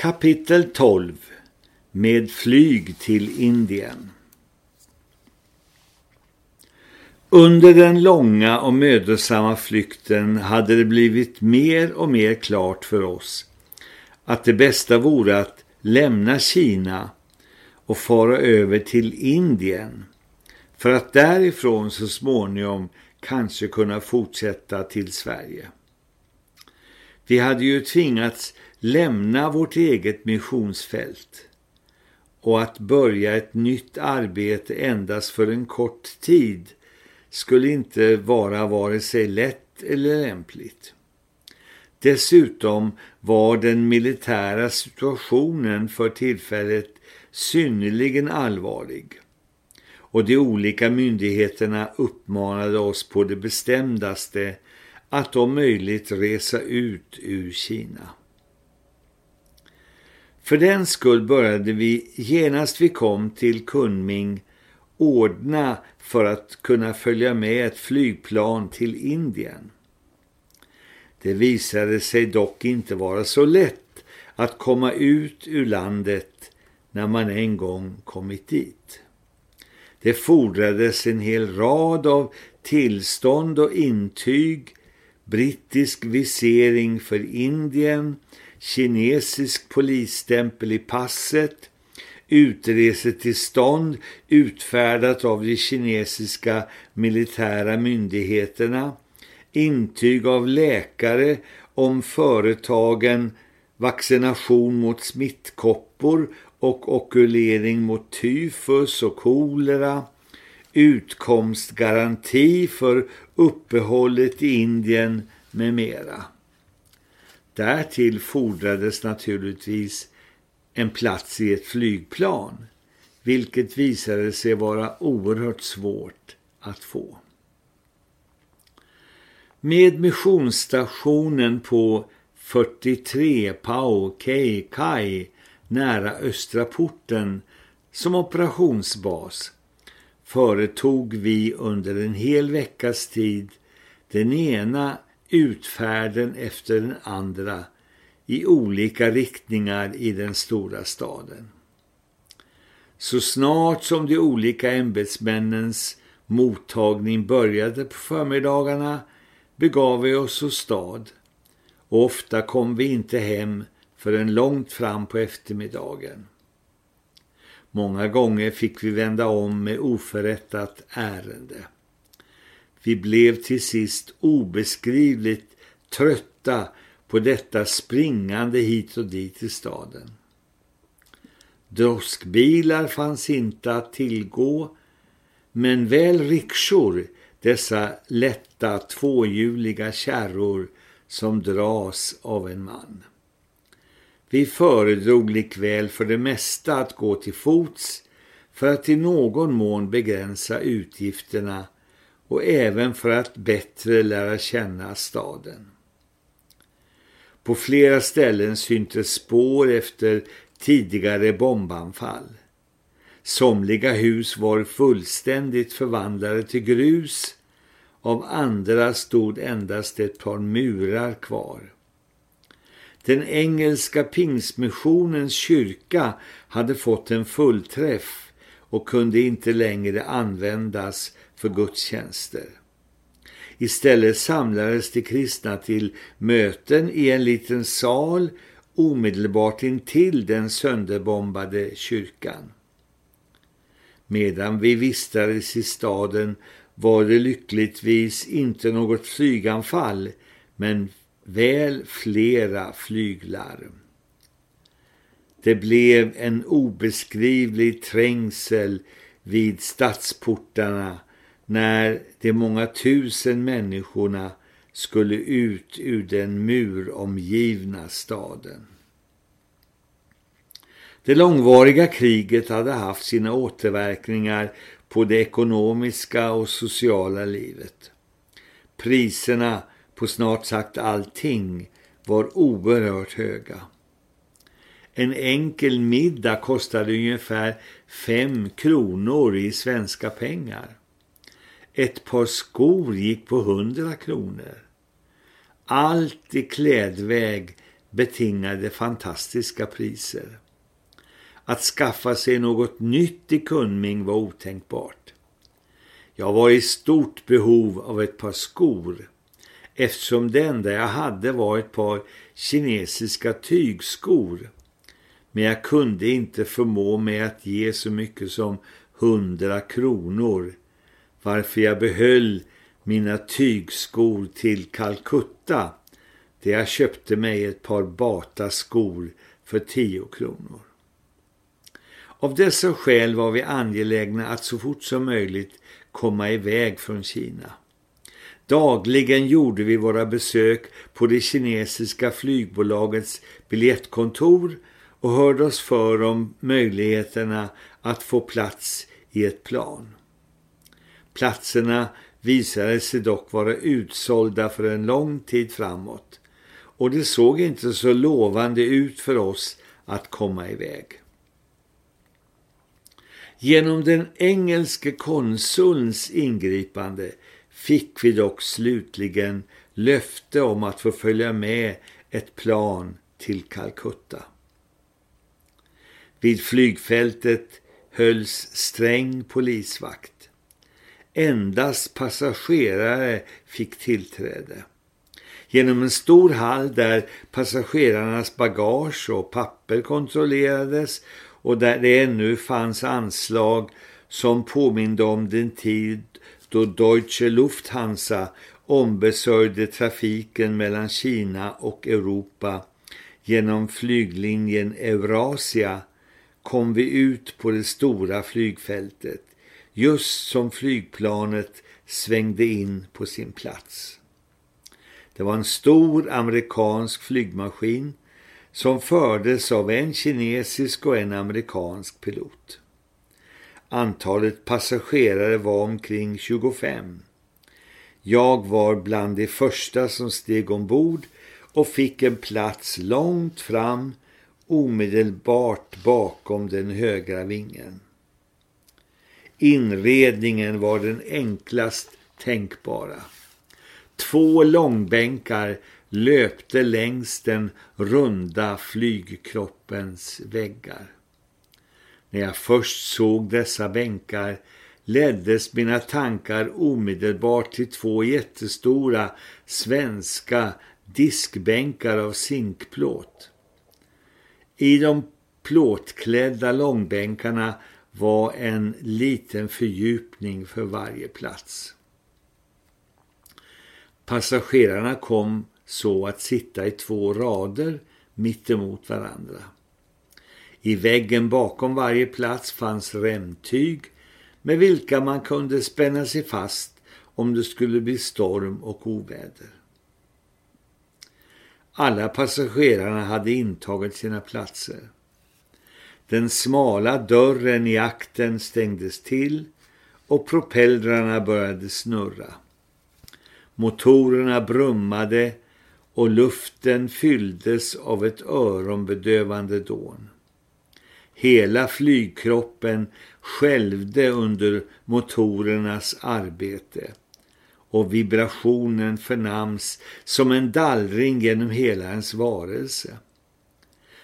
Kapitel 12 Med flyg till Indien Under den långa och mödosamma flykten hade det blivit mer och mer klart för oss att det bästa vore att lämna Kina och fara över till Indien för att därifrån så småningom kanske kunna fortsätta till Sverige. Vi hade ju tvingats lämna vårt eget missionsfält och att börja ett nytt arbete endast för en kort tid skulle inte vara vare sig lätt eller lämpligt. Dessutom var den militära situationen för tillfället synnerligen allvarlig och de olika myndigheterna uppmanade oss på det bestämdaste att om möjligt resa ut ur Kina. För den skull började vi genast vi kom till Kunming ordna för att kunna följa med ett flygplan till Indien. Det visade sig dock inte vara så lätt att komma ut ur landet när man en gång kommit dit. Det fordrades en hel rad av tillstånd och intyg, brittisk visering för Indien, kinesisk polisstämpel i passet, utresetillstånd utfärdat av de kinesiska militära myndigheterna, intyg av läkare om företagen vaccination mot smittkoppor och okulering mot tyfus och kolera, utkomstgaranti för uppehållet i Indien med mera. Därtill fordrades naturligtvis en plats i ett flygplan, vilket visade sig vara oerhört svårt att få. Med missionsstationen på 43 Pau Kei Kai nära Östra porten som operationsbas företog vi under en hel veckas tid den ena utfärden efter den andra i olika riktningar i den stora staden. Så snart som de olika ämbetsmännens mottagning började på förmiddagarna begav vi oss åt stad och ofta kom vi inte hem förrän långt fram på eftermiddagen. Många gånger fick vi vända om med oförrättat ärende. Vi blev till sist obeskrivligt trötta på detta springande hit och dit i staden. Droskbilar fanns inte att tillgå, men väl rikshor, dessa lätta tvåhjuliga kärror som dras av en man. Vi föredrog likväl för det mesta att gå till fots för att i någon mån begränsa utgifterna och även för att bättre lära känna staden. På flera ställen syntes spår efter tidigare bombanfall. Somliga hus var fullständigt förvandlade till grus, av andra stod endast ett par murar kvar. Den engelska pingsmissionens kyrka hade fått en fullträff och kunde inte längre användas för gudstjänster. Istället samlades de kristna till möten i en liten sal omedelbart intill den sönderbombade kyrkan. Medan vi vistades i staden var det lyckligtvis inte något flyganfall men väl flera flyglarm. Det blev en obeskrivlig trängsel vid stadsportarna när de många tusen människorna skulle ut ur den muromgivna staden. Det långvariga kriget hade haft sina återverkningar på det ekonomiska och sociala livet. Priserna på snart sagt allting var oerhört höga. En enkel middag kostade ungefär fem kronor i svenska pengar. Ett par skor gick på hundra kronor. Allt i klädväg betingade fantastiska priser. Att skaffa sig något nytt i Kunming var otänkbart. Jag var i stort behov av ett par skor eftersom det enda jag hade var ett par kinesiska tygskor. Men jag kunde inte förmå mig att ge så mycket som hundra kronor varför jag behöll mina tygskor till Calcutta där jag köpte mig ett par bata skor för tio kronor. Av dessa skäl var vi angelägna att så fort som möjligt komma iväg från Kina. Dagligen gjorde vi våra besök på det kinesiska flygbolagets biljettkontor och hörde oss för om möjligheterna att få plats i ett plan. Platserna visade sig dock vara utsålda för en lång tid framåt och det såg inte så lovande ut för oss att komma iväg. Genom den engelske konsulns ingripande fick vi dock slutligen löfte om att få följa med ett plan till Calcutta. Vid flygfältet hölls sträng polisvakt. Endast passagerare fick tillträde. Genom en stor hall där passagerarnas bagage och papper kontrollerades och där det ännu fanns anslag som påminde om den tid då Deutsche Lufthansa ombesörjde trafiken mellan Kina och Europa genom flyglinjen Eurasia kom vi ut på det stora flygfältet just som flygplanet svängde in på sin plats. Det var en stor amerikansk flygmaskin som fördes av en kinesisk och en amerikansk pilot. Antalet passagerare var omkring 25. Jag var bland de första som steg ombord och fick en plats långt fram omedelbart bakom den högra vingen. Inredningen var den enklast tänkbara. Två långbänkar löpte längs den runda flygkroppens väggar. När jag först såg dessa bänkar leddes mina tankar omedelbart till två jättestora svenska diskbänkar av zinkplåt. I de plåtklädda långbänkarna var en liten fördjupning för varje plats. Passagerarna kom så att sitta i två rader mittemot varandra. I väggen bakom varje plats fanns remtyg med vilka man kunde spänna sig fast om det skulle bli storm och oväder. Alla passagerarna hade intagit sina platser. Den smala dörren i akten stängdes till och propellrarna började snurra. Motorerna brummade och luften fylldes av ett öronbedövande dån. Hela flygkroppen skälvde under motorernas arbete och vibrationen förnams som en dallring genom hela ens varelse.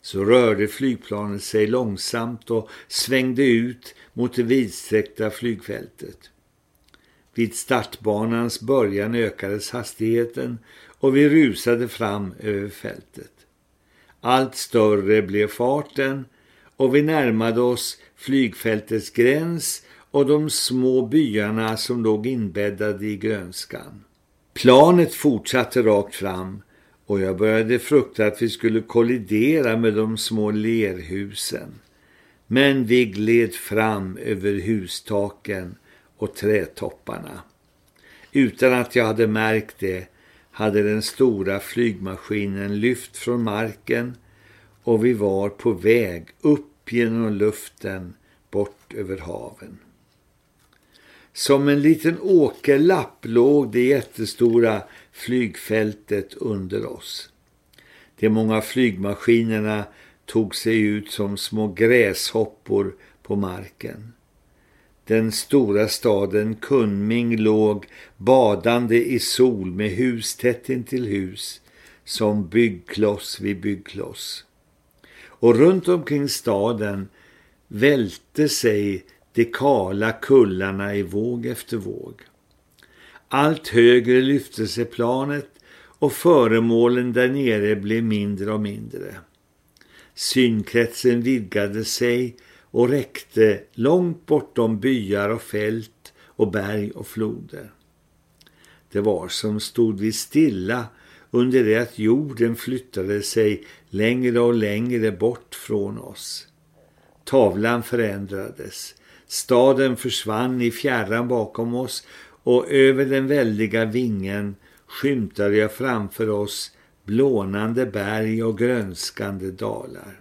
Så rörde flygplanet sig långsamt och svängde ut mot det vidsträckta flygfältet. Vid startbanans början ökades hastigheten och vi rusade fram över fältet. Allt större blev farten och vi närmade oss flygfältets gräns och de små byarna som låg inbäddade i grönskan. Planet fortsatte rakt fram och jag började frukta att vi skulle kollidera med de små lerhusen. Men vi gled fram över hustaken och trätopparna. Utan att jag hade märkt det hade den stora flygmaskinen lyft från marken och vi var på väg upp genom luften bort över haven. Som en liten åkerlapp låg det jättestora flygfältet under oss. De många flygmaskinerna tog sig ut som små gräshoppor på marken. Den stora staden Kunming låg badande i sol med hus tätt intill hus som byggkloss vid byggkloss. Och runt omkring staden välte sig de kala kullarna i våg efter våg. Allt högre lyfte sig planet och föremålen där nere blev mindre och mindre. Synkretsen vidgade sig och räckte långt bortom byar och fält och berg och floder. Det var som stod vi stilla under det att jorden flyttade sig längre och längre bort från oss. Tavlan förändrades. Staden försvann i fjärran bakom oss och över den väldiga vingen skymtade jag framför oss blånande berg och grönskande dalar.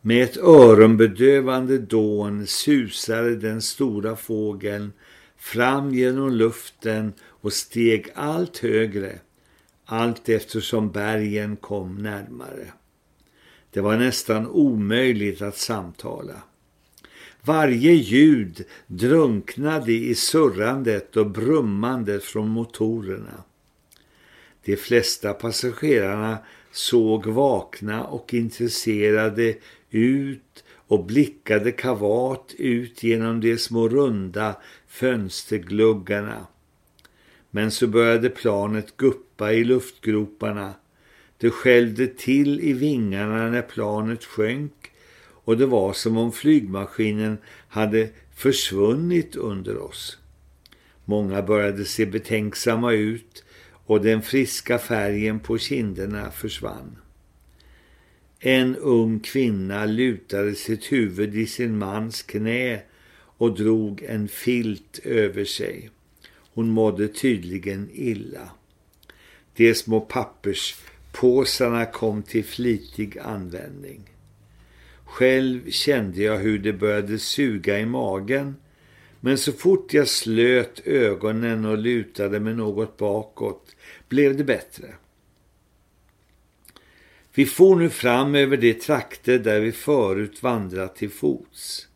Med ett öronbedövande dån susade den stora fågeln fram genom luften och steg allt högre, allt eftersom bergen kom närmare. Det var nästan omöjligt att samtala. Varje ljud drunknade i surrandet och brummandet från motorerna. De flesta passagerarna såg vakna och intresserade ut och blickade kavat ut genom de små runda fönstergluggarna. Men så började planet guppa i luftgroparna. Det skällde till i vingarna när planet sjönk och det var som om flygmaskinen hade försvunnit under oss. Många började se betänksamma ut och den friska färgen på kinderna försvann. En ung kvinna lutade sitt huvud i sin mans knä och drog en filt över sig. Hon mådde tydligen illa. De små papperspåsarna kom till flitig användning. Själv kände jag hur det började suga i magen men så fort jag slöt ögonen och lutade mig något bakåt blev det bättre. Vi får nu fram över de trakter där vi förut vandrat till fots.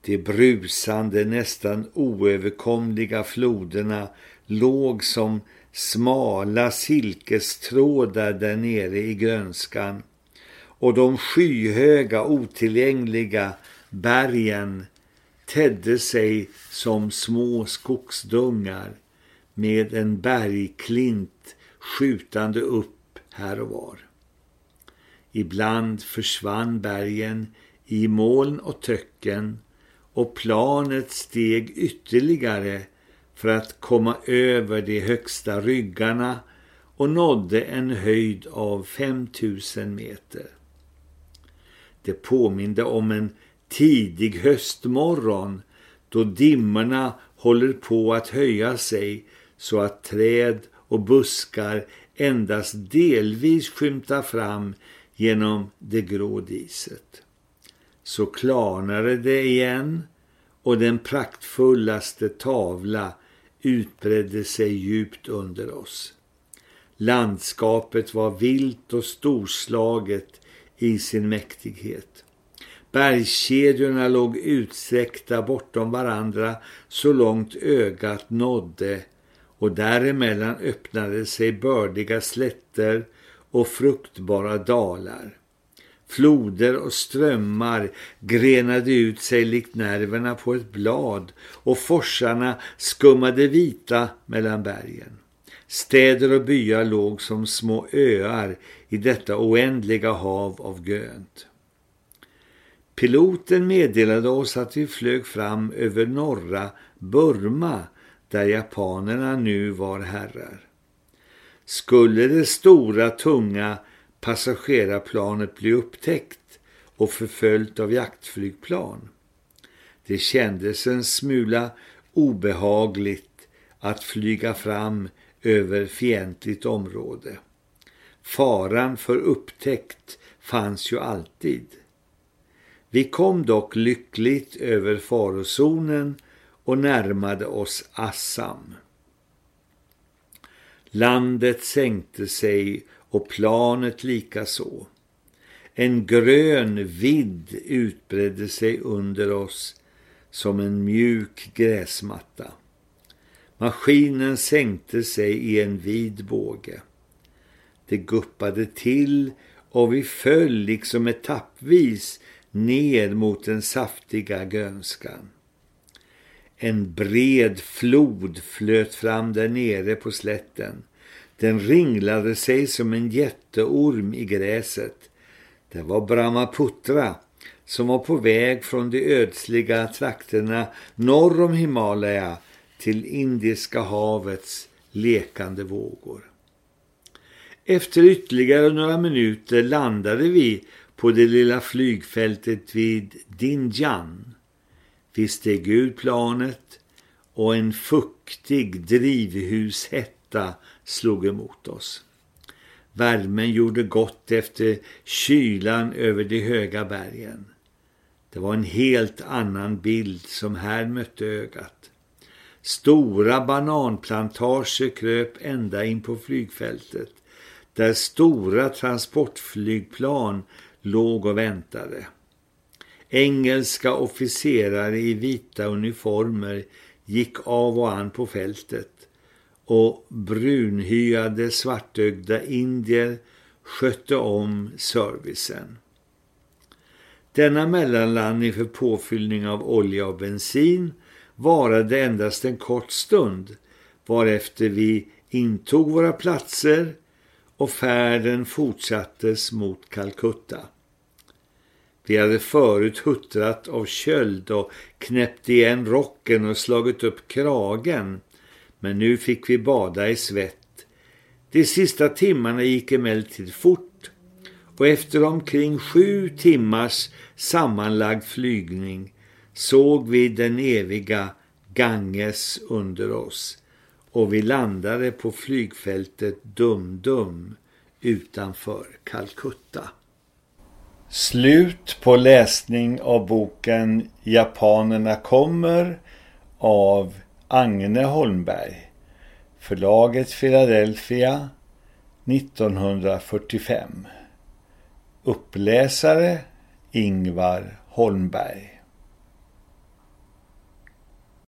De brusande, nästan oöverkomliga floderna låg som smala silkestrådar där nere i grönskan och de skyhöga, otillgängliga bergen tedde sig som små skogsdungar med en bergklint skjutande upp här och var. Ibland försvann bergen i moln och töcken och planet steg ytterligare för att komma över de högsta ryggarna och nådde en höjd av 5000 meter. Det påminde om en tidig höstmorgon då dimmorna håller på att höja sig så att träd och buskar endast delvis skymtar fram genom det grå diset. Så klarnade det igen och den praktfullaste tavla utbredde sig djupt under oss. Landskapet var vilt och storslaget i sin mäktighet. Bergskedjorna låg utsträckta bortom varandra så långt ögat nådde och däremellan öppnade sig bördiga slätter och fruktbara dalar. Floder och strömmar grenade ut sig likt nerverna på ett blad och forsarna skummade vita mellan bergen. Städer och byar låg som små öar i detta oändliga hav av grönt. Piloten meddelade oss att vi flög fram över norra Burma där japanerna nu var herrar. Skulle det stora tunga passagerarplanet bli upptäckt och förföljt av jaktflygplan? Det kändes en smula obehagligt att flyga fram över fientligt område. Faran för upptäckt fanns ju alltid. Vi kom dock lyckligt över farozonen och närmade oss Assam. Landet sänkte sig och planet lika så. En grön vidd utbredde sig under oss som en mjuk gräsmatta. Maskinen sänkte sig i en vid båge. Det guppade till och vi föll liksom etappvis ner mot den saftiga grönskan. En bred flod flöt fram där nere på slätten. Den ringlade sig som en jätteorm i gräset. Det var Brahmaputra som var på väg från de ödsliga trakterna norr om Himalaya till Indiska havets lekande vågor. Efter ytterligare några minuter landade vi på det lilla flygfältet vid Dinjan. Vi steg ur planet och en fuktig drivhushetta slog emot oss. Värmen gjorde gott efter kylan över de höga bergen. Det var en helt annan bild som här mötte ögat. Stora bananplantager kröp ända in på flygfältet där stora transportflygplan låg och väntade. Engelska officerare i vita uniformer gick av och an på fältet och brunhyade svartögda indier skötte om servicen. Denna mellanlandning för påfyllning av olja och bensin varade endast en kort stund varefter vi intog våra platser och färden fortsattes mot Calcutta. Vi hade förut huttrat av köld och knäppt igen rocken och slagit upp kragen, men nu fick vi bada i svett. De sista timmarna gick emellertid fort och efter omkring sju timmars sammanlagd flygning såg vi den eviga Ganges under oss och vi landade på flygfältet Dum-Dum utanför Calcutta. Slut på läsning av boken Japanerna kommer av Agne Holmberg. Förlaget Philadelphia 1945. Uppläsare Ingvar Holmberg.